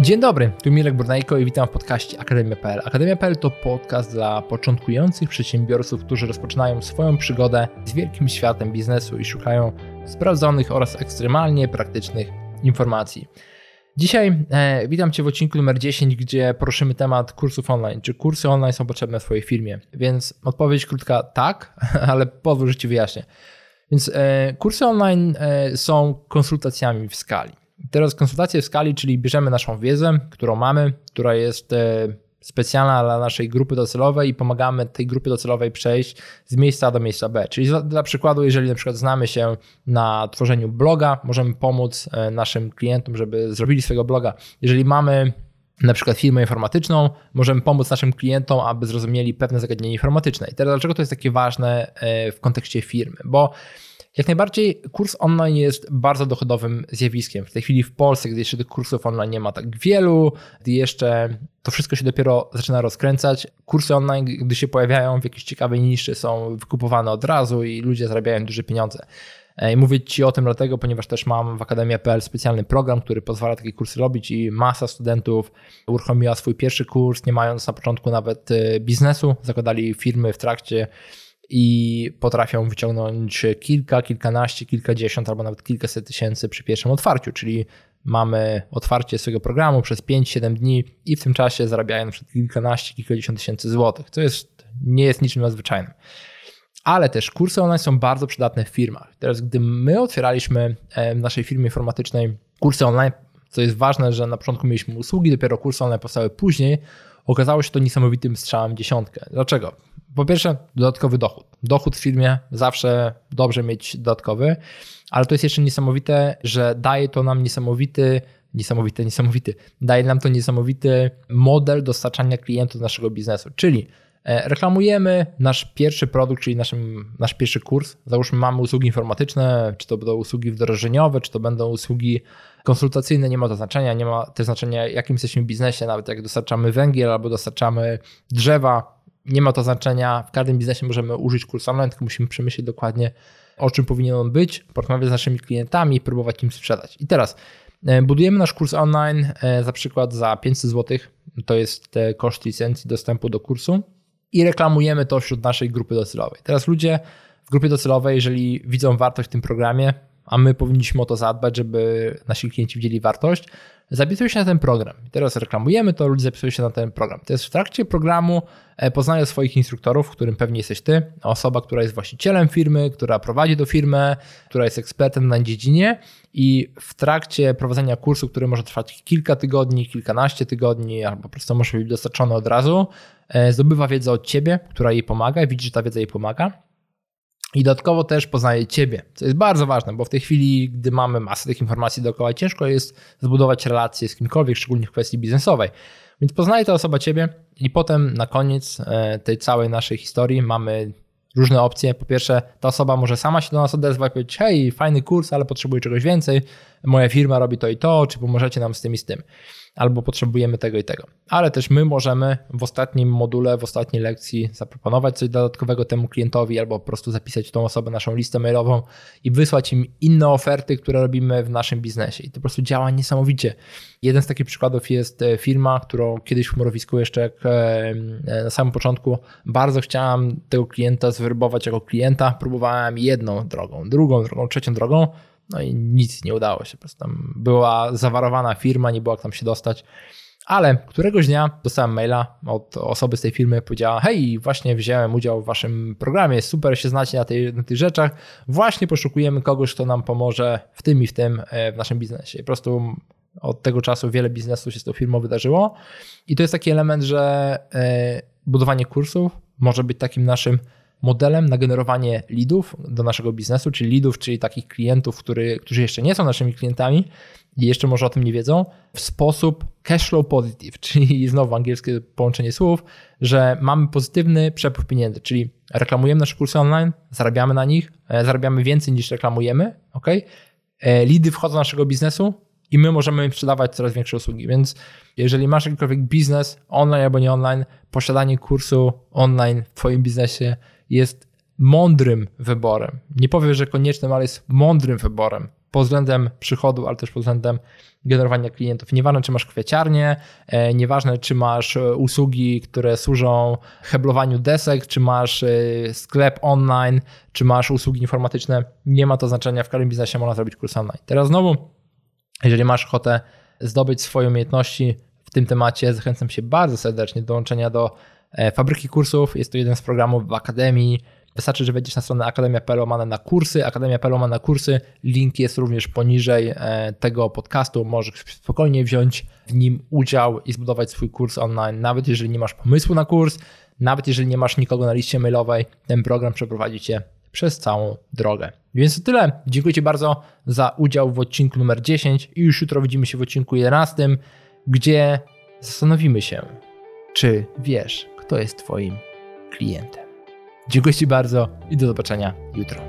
Dzień dobry, tu Mirek Burnejko i witam w podcaście Akademia.pl. Akademia.pl to podcast dla początkujących przedsiębiorców, którzy rozpoczynają swoją przygodę z wielkim światem biznesu i szukają sprawdzonych oraz ekstremalnie praktycznych informacji. Dzisiaj e, witam Cię w odcinku numer 10, gdzie poruszymy temat kursów online. Czy kursy online są potrzebne w Twojej firmie? Więc odpowiedź krótka tak, ale pozwól, że Ci wyjaśnię. Więc e, kursy online e, są konsultacjami w skali. Teraz konsultacje w skali, czyli bierzemy naszą wiedzę, którą mamy, która jest e, specjalna dla naszej grupy docelowej i pomagamy tej grupie docelowej przejść z miejsca do miejsca B. Czyli dla, przykładu, jeżeli na przykład znamy się na tworzeniu bloga, możemy pomóc e, naszym klientom, żeby zrobili swojego bloga. Jeżeli mamy na przykład firmę informatyczną, możemy pomóc naszym klientom, aby zrozumieli pewne zagadnienie informatyczne. I teraz dlaczego to jest takie ważne e, w kontekście firmy? Bo jak najbardziej kurs online jest bardzo dochodowym zjawiskiem. W tej chwili w Polsce, gdy jeszcze tych kursów online nie ma tak wielu, gdy jeszcze to wszystko się dopiero zaczyna rozkręcać, kursy online, gdy się pojawiają w jakiejś ciekawej niszy, są wykupowane od razu i ludzie zarabiają duże pieniądze. I mówię Ci o tym dlatego, ponieważ też mam w Akademia.pl specjalny program, który pozwala takie kursy robić i masa studentów uruchomiła swój pierwszy kurs, nie mając na początku nawet e, biznesu, zakładali firmy w trakcie i potrafią wyciągnąć kilka, kilkanaście, kilkadziesiąt albo nawet kilkaset tysięcy przy pierwszym otwarciu, czyli mamy otwarcie swojego programu przez 5-7 dni i w tym czasie zarabiają przykład kilkanaście, kilkadziesiąt tysięcy złotych, co jest, nie jest niczym nadzwyczajnym. Ale też kursy online są bardzo przydatne w firmach. Teraz, gdy my otwieraliśmy e, w naszej firmie informatycznej kursy online, co jest ważne, że na początku mieliśmy usługi, dopiero kursy online powstały później, okazało się to niesamowitym strzałem dziesiątkę. Dlaczego? Po pierwsze, dodatkowy dochód. Dochód w firmie zawsze dobrze mieć dodatkowy, ale to jest jeszcze niesamowite, że daje to nam niesamowity niesamowity, niesamowity. Daje nam to niesamowity model dostarczania klientów naszego biznesu. Czyli e, reklamujemy nasz pierwszy produkt, czyli naszym, nasz pierwszy kurs. Załóżmy, mamy usługi informatyczne, czy to będą usługi wdrożeniowe, czy to będą usługi konsultacyjne, nie ma to znaczenia. Nie ma też znaczenia, jakim jesteśmy w biznesie, nawet jak dostarczamy węgiel albo dostarczamy drzewa, nie ma to znaczenia. W każdym biznesie możemy użyć kursu online, tylko musimy przemyśleć dokładnie, o czym powinien on być, porozmawiać z naszymi klientami i próbować im sprzedać. I teraz e, budujemy nasz kurs online e, za przykład za 500 zł, to jest koszt licencji dostępu do kursu i reklamujemy to wśród naszej grupy docelowej. Teraz ludzie w grupie docelowej, jeżeli widzą wartość w tym programie, a my powinniśmy o to zadbać, żeby nasi klienci widzieli wartość, zapisują się na ten program. Teraz reklamujemy to, ludzie zapisują się na ten program. To jest w trakcie programu e, poznają swoich instruktorów, którym pewnie jesteś ty, osoba, która jest właścicielem firmy, która prowadzi do firmy, która jest ekspertem na dziedzinie i w trakcie prowadzenia kursu, który może trwać kilka tygodni, kilkanaście tygodni, albo po prostu może być dostarczony od razu, e, zdobywa wiedzę od ciebie, która jej pomaga, widzi, że ta wiedza jej pomaga i dodatkowo też poznaje Ciebie, co jest bardzo ważne, bo w tej chwili, gdy mamy masę tych informacji dookoła, ciężko jest zbudować relacje z kimkolwiek, szczególnie w kwestii biznesowej. Więc poznaje ta osoba Ciebie i potem na koniec e, tej całej naszej historii mamy różne opcje. Po pierwsze, ta osoba może sama się do nas odezwać powiedzieć, hej, fajny kurs, ale potrzebuję czegoś więcej, moja firma robi to i to, czy pomożecie nam z tym i z tym albo potrzebujemy tego i tego. Ale też my możemy w ostatnim module, w ostatniej lekcji zaproponować coś dodatkowego temu klientowi, albo po prostu zapisać tą osobę naszą listę mailową i wysłać im inne oferty, które robimy w naszym biznesie. I to po prostu działa niesamowicie. Jeden z takich przykładów jest e, firma, którą kiedyś w Morowisku jeszcze jak e, na samym początku bardzo chciałem tego klienta zwyrbować jako klienta. Próbowałem jedną drogą, drugą drogą, trzecią drogą no i nic nie udało się. Po prostu tam była zawarowana firma, nie było jak tam się dostać. Ale któregoś dnia dostałem maila od osoby z tej firmy, powiedziała: Hej, właśnie wziąłem udział w waszym programie, super się znacie na, tej, na tych rzeczach. Właśnie poszukujemy kogoś, kto nam pomoże w tym i w tym e, w naszym biznesie. I po prostu od tego czasu wiele biznesów się z tą firmą wydarzyło. I to jest taki element, że e, budowanie kursów może być takim naszym modelem na generowanie leadów do naszego biznesu, czyli leadów, czyli takich klientów, który, którzy jeszcze nie są naszymi klientami i jeszcze może o tym nie wiedzą, w sposób cashflow positive, czyli znowu angielskie połączenie słów, że mamy pozytywny przepływ pieniędzy, czyli reklamujemy nasze kursy online, zarabiamy na nich, e, zarabiamy więcej niż reklamujemy, ok? E, leady wchodzą do naszego biznesu i my możemy sprzedawać coraz większe usługi, więc jeżeli masz jakikolwiek biznes online albo nie online, posiadanie kursu online w Twoim biznesie jest mądrym wyborem. Nie powiem, że koniecznym, ale jest mądrym wyborem pod względem przychodu, ale też pod względem generowania klientów. Nieważne, czy masz kwieciarnię, e, nieważne, czy masz e, usługi, które służą heblowaniu desek, czy masz e, sklep online, czy masz usługi informatyczne, nie ma to znaczenia. W każdym biznesie można zrobić kurs online. Teraz znowu, jeżeli masz ochotę zdobyć swoje umiejętności w tym temacie, zachęcam się bardzo serdecznie do dołączenia do fabryki kursów. Jest to jeden z programów w Akademii Wystarczy, że wejdziesz na stronę akademia.pl na kursy, akademia.pl na kursy. Link jest również poniżej e, tego podcastu. Możesz spokojnie wziąć w nim udział i zbudować swój kurs online, nawet jeżeli nie masz pomysłu na kurs, nawet jeżeli nie masz nikogo na liście mailowej, ten program przeprowadzi cię przez całą drogę. Więc to tyle. Dziękuję Ci bardzo za udział w odcinku numer 10 i już jutro widzimy się w odcinku 11, gdzie zastanowimy się, czy wiesz, kto jest Twoim klientem. Dziękuję Ci bardzo i do zobaczenia jutro.